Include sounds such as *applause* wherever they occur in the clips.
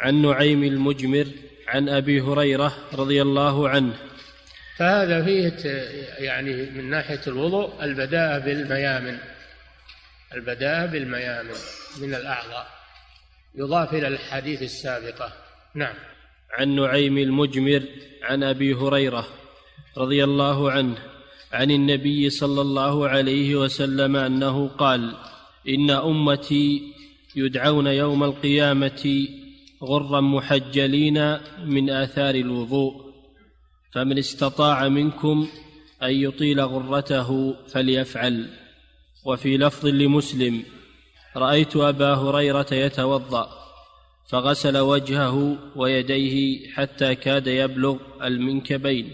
عن نعيم المجمر عن أبي هريرة رضي الله عنه. فهذا فيه يعني من ناحية الوضوء البداءه بالميامن البداءه بالميامن من الأعضاء. يضاف إلى الحديث السابقة. نعم. عن نعيم المجمر عن أبي هريرة رضي الله عنه عن النبي صلى الله عليه وسلم أنه قال إن أمتي يدعون يوم القيامة غرا محجلين من آثار الوضوء فمن استطاع منكم أن يطيل غرته فليفعل. وفي لفظ لمسلم رأيت أبا هريرة يتوضأ فغسل وجهه ويديه حتى كاد يبلغ المنكبين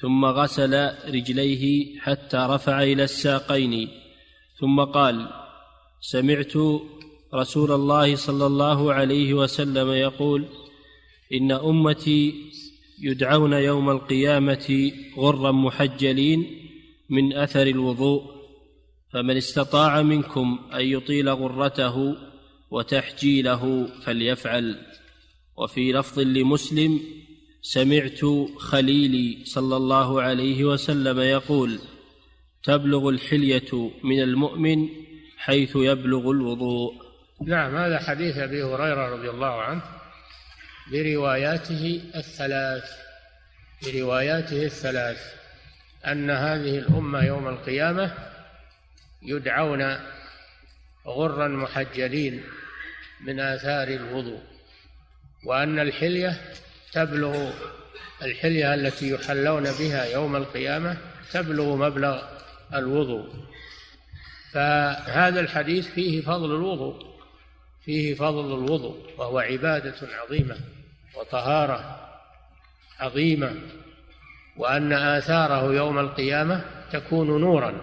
ثم غسل رجليه حتى رفع إلى الساقين ثم قال سمعت رسول الله صلى الله عليه وسلم يقول إن أمتي يدعون يوم القيامة غرا محجلين من أثر الوضوء فمن استطاع منكم أن يطيل غرته وتحجيله فليفعل. وفي لفظ لمسلم سمعت خليلي صلى الله عليه وسلم يقول تبلغ الحلية من المؤمن حيث يبلغ الوضوء. نعم هذا حديث أبي هريرة رضي الله عنه برواياته الثلاث برواياته الثلاث أن هذه الأمة يوم القيامة يدعون غرا محجلين من آثار الوضوء وأن الحلية تبلغ الحلية التي يحلون بها يوم القيامة تبلغ مبلغ الوضوء. فهذا الحديث فيه فضل الوضوء. فيه فضل الوضوء وهو عبادة عظيمة وطهارة عظيمة وأن آثاره يوم القيامة تكون نورا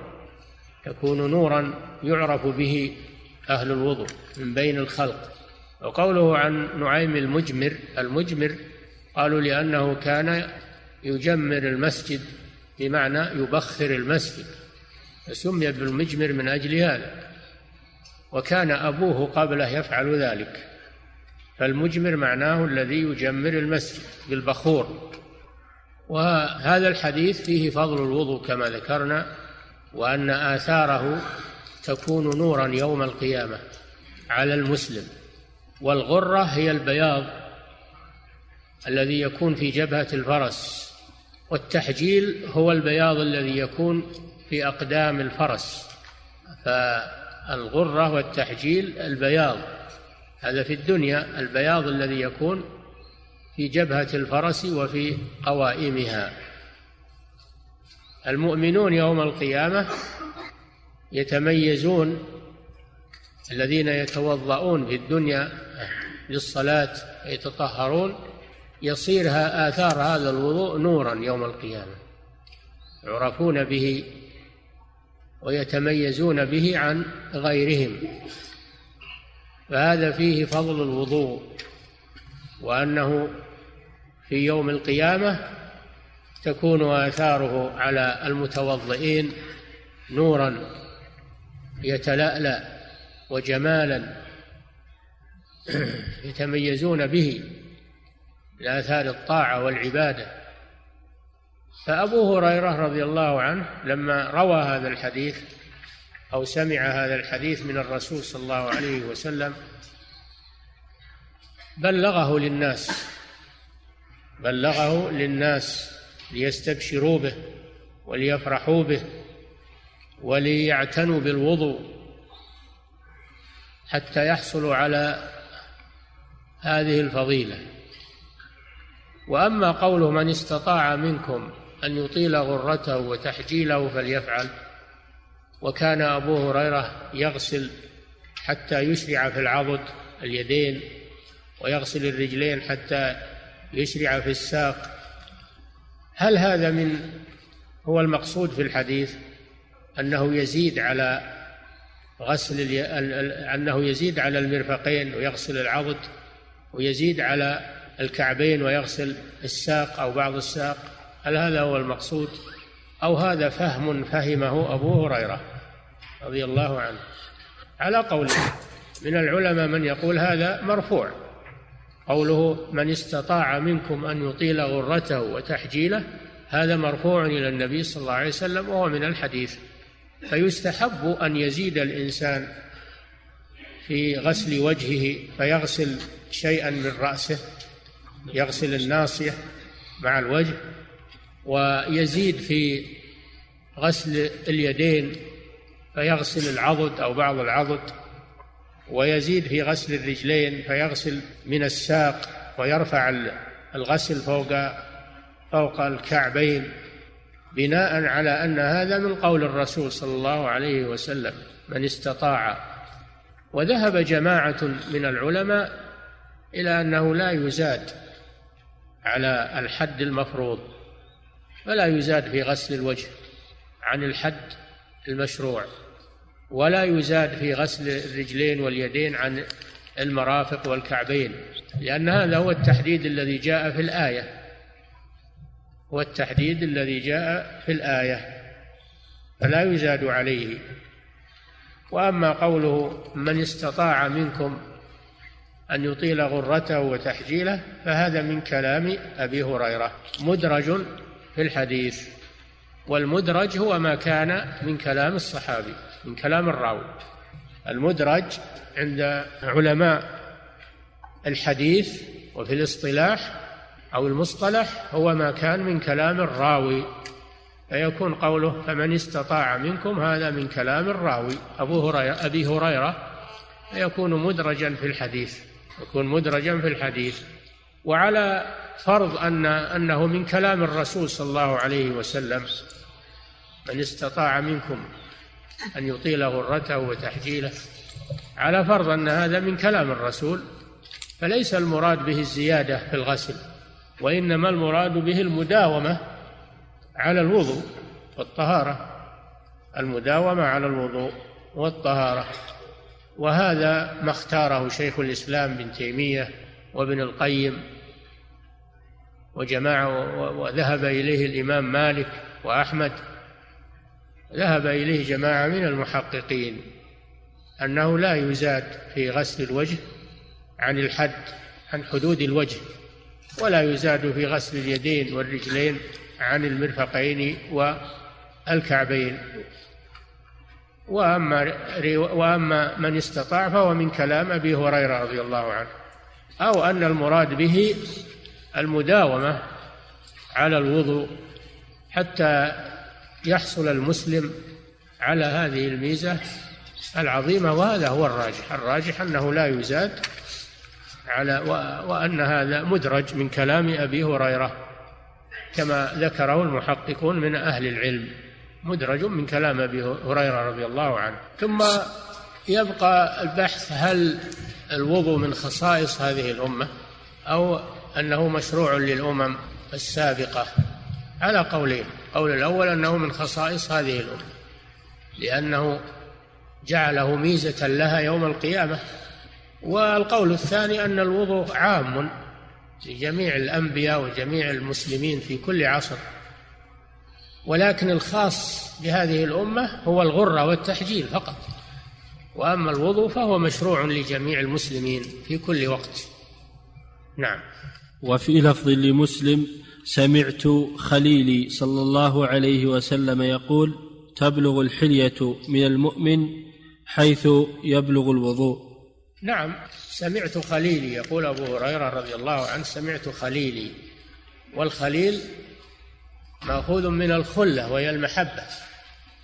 تكون نورا يعرف به أهل الوضوء من بين الخلق. وقوله عن نعيم المجمر المجمر قالوا لأنه كان يجمر المسجد بمعنى يبخر المسجد فسمي بالمجمر من أجل هذا. وكان أبوه قبله يفعل ذلك. فالمجمر معناه الذي يجمر المسجد بالبخور. وهذا الحديث فيه فضل الوضوء كما ذكرنا وأن آثاره تكون نورا يوم القيامة على المسلم. والغرة هي البياض الذي يكون في جبهة الفرس والتحجيل هو البياض الذي يكون في أقدام الفرس. فالغرة والتحجيل البياض. هذا في الدنيا البياض الذي يكون في جبهة الفرس وفي قوائمها. المؤمنون يوم القيامة يتميزون الذين يتوضؤون في الدنيا للصلاة يتطهرون يصير آثار هذا الوضوء نورا يوم القيامة. يعرفون به ويتميزون به عن غيرهم. فهذا فيه فضل الوضوء وأنه في يوم القيامة تكون آثاره على المتوضئين نورا يتلألأ وجمالا. *clears throat* يتميزون به لآثار الطاعة والعبادة. فأبو هريرة رضي الله عنه لما روى هذا الحديث أو سمع هذا الحديث من الرسول صلى الله عليه وسلم بلغه للناس بلغه للناس ليستبشروا به وليفرحوا به وليعتنوا بالوضوء حتى يحصلوا على هذه الفضيلة. وأما قوله من استطاع منكم أن يطيل غرته وتحجيله فليفعل. وكان أبو هريرة يغسل حتى يشرع في العضد اليدين ويغسل الرجلين حتى يشرع في الساق. هل هذا من هو المقصود في الحديث؟ أنه يزيد على غسل أنه يزيد على المرفقين ويغسل العضد ويزيد على الكعبين ويغسل الساق أو بعض الساق. هل هذا هو المقصود؟ أو هذا فهم فهمه أبو هريرة رضي الله عنه. على قول من العلماء من يقول هذا مرفوع. قوله من استطاع منكم أن يطيل غرته وتحجيله هذا مرفوع إلى النبي صلى الله عليه وسلم وهو من الحديث. فيستحب أن يزيد الإنسان في غسل وجهه فيغسل شيئا من رأسه يغسل الناصية مع الوجه ويزيد في غسل اليدين فيغسل العضد أو بعض العضد ويزيد في غسل الرجلين فيغسل من الساق ويرفع الغسل فوق فوق الكعبين بناء على أن هذا من قول الرسول صلى الله عليه وسلم من استطاع. وذهب جماعة من العلماء إلى أنه لا يزاد على الحد المفروض. فلا يزاد في غسل الوجه عن الحد المشروع ولا يزاد في غسل الرجلين واليدين عن المرافق والكعبين لأن هذا هو التحديد الذي جاء في الآية. هو التحديد الذي جاء في الآية فلا يزاد عليه. وأما قوله من استطاع منكم أن يطيل غرته وتحجيله فهذا من كلام أبي هريرة مدرج في الحديث. والمدرج هو ما كان من كلام الصحابي من كلام الراوي. المدرج عند علماء الحديث وفي الاصطلاح أو المصطلح هو ما كان من كلام الراوي. فيكون قوله فمن استطاع منكم هذا من كلام الراوي. أبو هريرة أبي هريرة فيكون مدرجا في الحديث يكون مدرجا في الحديث. وعلى فرض أن أنه من كلام الرسول صلى الله عليه وسلم من استطاع منكم أن يطيل غرته وتحجيله. على فرض أن هذا من كلام الرسول فليس المراد به الزيادة في الغسل وإنما المراد به المداومة على الوضوء والطهارة المداومة على الوضوء والطهارة. وهذا ما اختاره شيخ الإسلام ابن تيمية وابن القيم وجماعة وذهب إليه الإمام مالك وأحمد. ذهب إليه جماعة من المحققين أنه لا يزاد في غسل الوجه عن الحد عن حدود الوجه ولا يزاد في غسل اليدين والرجلين عن المرفقين والكعبين. وأما وأما من استطاع فهو من كلام أبي هريرة رضي الله عنه أو أن المراد به المداومة على الوضوء حتى يحصل المسلم على هذه الميزة العظيمة وهذا هو الراجح. الراجح أنه لا يزاد على وأن هذا مدرج من كلام أبي هريرة كما ذكره المحققون من أهل العلم. مدرج من كلام أبي هريرة رضي الله عنه. ثم يبقى البحث هل الوضوء من خصائص هذه الأمة أو أنه مشروع للأمم السابقة. على قولين القول الأول أنه من خصائص هذه الأمة لأنه جعله ميزة لها يوم القيامة. والقول الثاني أن الوضوء عام لجميع الأنبياء وجميع المسلمين في كل عصر. ولكن الخاص بهذه الأمة هو الغرة والتحجيل فقط. وأما الوضوء فهو مشروع لجميع المسلمين في كل وقت. نعم. وفي لفظ لمسلم سمعت خليلي صلى الله عليه وسلم يقول تبلغ الحلية من المؤمن حيث يبلغ الوضوء. نعم سمعت خليلي يقول أبو هريرة رضي الله عنه سمعت خليلي. والخليل مأخوذ من الخلة وهي المحبة.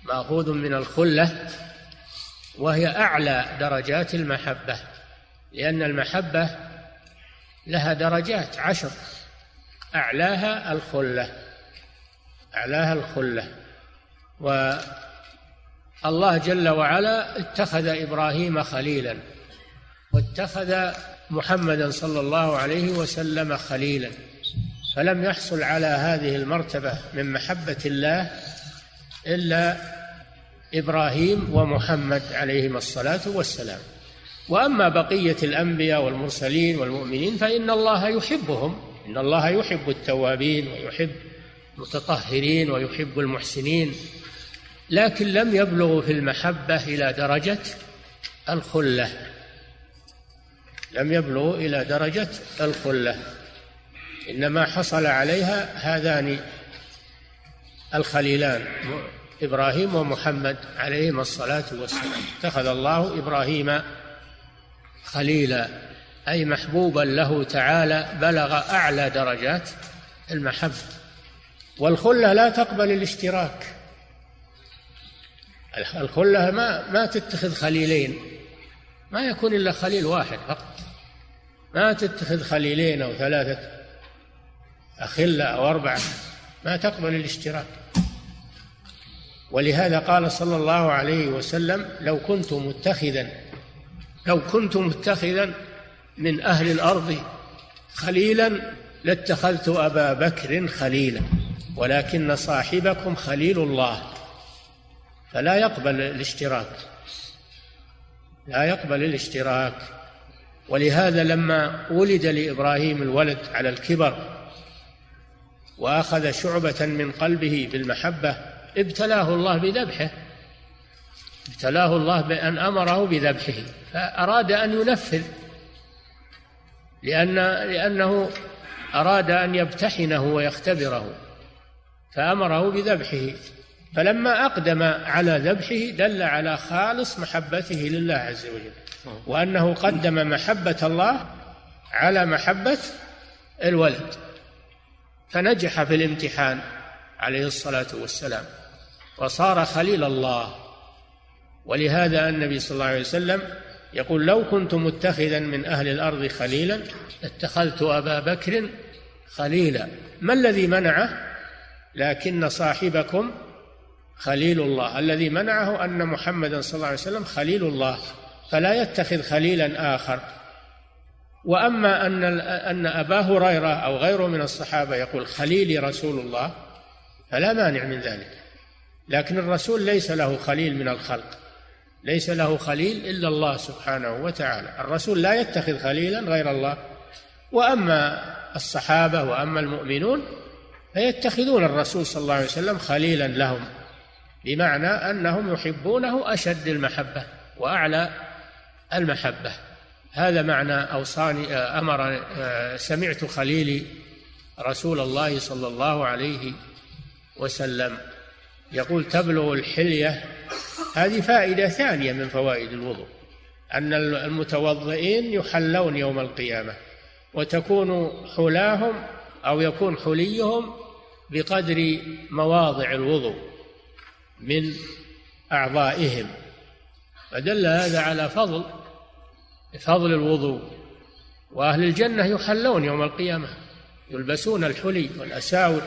مأخوذ من الخلة وهي أعلى درجات المحبة لأن المحبة لها درجات عشر. أعلاها الخلة. أعلاها الخلة. والله جل وعلا اتخذ إبراهيم خليلا واتخذ محمدا صلى الله عليه وسلم خليلا. فلم يحصل على هذه المرتبة من محبة الله إلا إبراهيم ومحمد عليهما الصلاة والسلام. وأما بقية الأنبياء والمرسلين والمؤمنين فإن الله يحبهم إن الله يحب التوابين ويحب المتطهرين ويحب المحسنين لكن لم يبلغوا في المحبة إلى درجة الخلة. لم يبلغوا إلى درجة الخلة. إنما حصل عليها هذان الخليلان إبراهيم ومحمد عليهما الصلاة والسلام. اتخذ الله إبراهيم خليلا أي محبوبا له تعالى بلغ أعلى درجات المحبة. والخلة لا تقبل الاشتراك. الخلة ما ما تتخذ خليلين. ما يكون إلا خليل واحد فقط. ما تتخذ خليلين أو ثلاثة أخلة أو أربعة ما تقبل الاشتراك. ولهذا قال صلى الله عليه وسلم لو كنت متخذا لو كنت متخذا من أهل الأرض خليلا لاتخذت أبا بكر خليلا ولكن صاحبكم خليل الله. فلا يقبل الاشتراك. لا يقبل الاشتراك. ولهذا لما ولد لإبراهيم الولد على الكبر وأخذ شعبة من قلبه بالمحبة ابتلاه الله بذبحه. ابتلاه الله بأن أمره بذبحه فأراد أن ينفذ لأن لأنه أراد أن يبتحنه ويختبره فأمره بذبحه. فلما أقدم على ذبحه دل على خالص محبته لله عز وجل وأنه قدم محبة الله على محبة الولد فنجح في الامتحان عليه الصلاة والسلام وصار خليل الله. ولهذا النبي صلى الله عليه وسلم يقول لو كنت متخذا من أهل الأرض خليلا اتخذت أبا بكر خليلا. ما الذي منعه؟ لكن صاحبكم خليل الله. الذي منعه أن محمدا صلى الله عليه وسلم خليل الله فلا يتخذ خليلا آخر. وأما أن أن أبا هريرة أو غيره من الصحابة يقول خليلي رسول الله فلا مانع من ذلك. لكن الرسول ليس له خليل من الخلق. ليس له خليل إلا الله سبحانه وتعالى. الرسول لا يتخذ خليلا غير الله. وأما الصحابة وأما المؤمنون فيتخذون الرسول صلى الله عليه وسلم خليلا لهم بمعنى أنهم يحبونه أشد المحبة وأعلى المحبة. هذا معنى أوصاني أمر سمعت خليلي رسول الله صلى الله عليه وسلم يقول تبلغ الحلية هذه فائدة ثانية من فوائد الوضوء أن المتوضئين يحلون يوم القيامة وتكون حلاهم أو يكون حليهم بقدر مواضع الوضوء من أعضائهم. فدل هذا على فضل فضل الوضوء. وأهل الجنة يحلون يوم القيامة يلبسون الحلي والأساور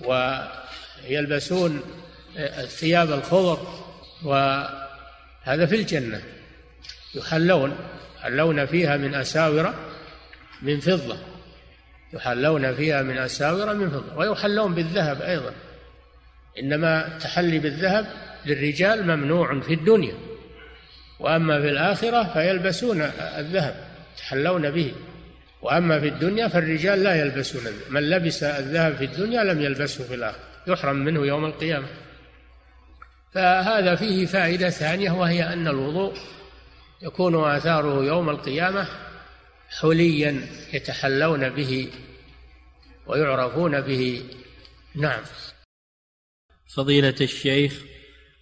ويلبسون الثياب الخضر وهذا في الجنة. يحلون يحلون فيها من أساور من فضة. يحلون فيها من أساور من فضة. ويحلون بالذهب أيضا. إنما التحلي بالذهب للرجال ممنوع في الدنيا. وأما في الآخرة فيلبسون الذهب. يتحلون به. وأما في الدنيا فالرجال لا يلبسون. من لبس الذهب في الدنيا لم يلبسه في الآخرة. يحرم منه يوم القيامة. فهذا فيه فائدة ثانية وهي أن الوضوء يكون آثاره يوم القيامة حليا يتحلون به ويعرفون به. نعم. فضيلة الشيخ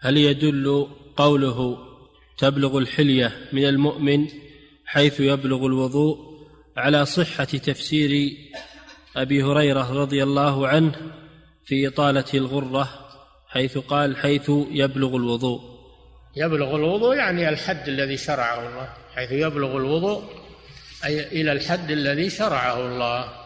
هل يدل قوله تبلغ الحلية من المؤمن حيث يبلغ الوضوء على صحة تفسير أبي هريرة رضي الله عنه في إطالة الغرة حيث قال حيث يبلغ الوضوء. يبلغ الوضوء يعني الحد الذي شرعه الله. حيث يبلغ الوضوء أي إلى الحد الذي شرعه الله.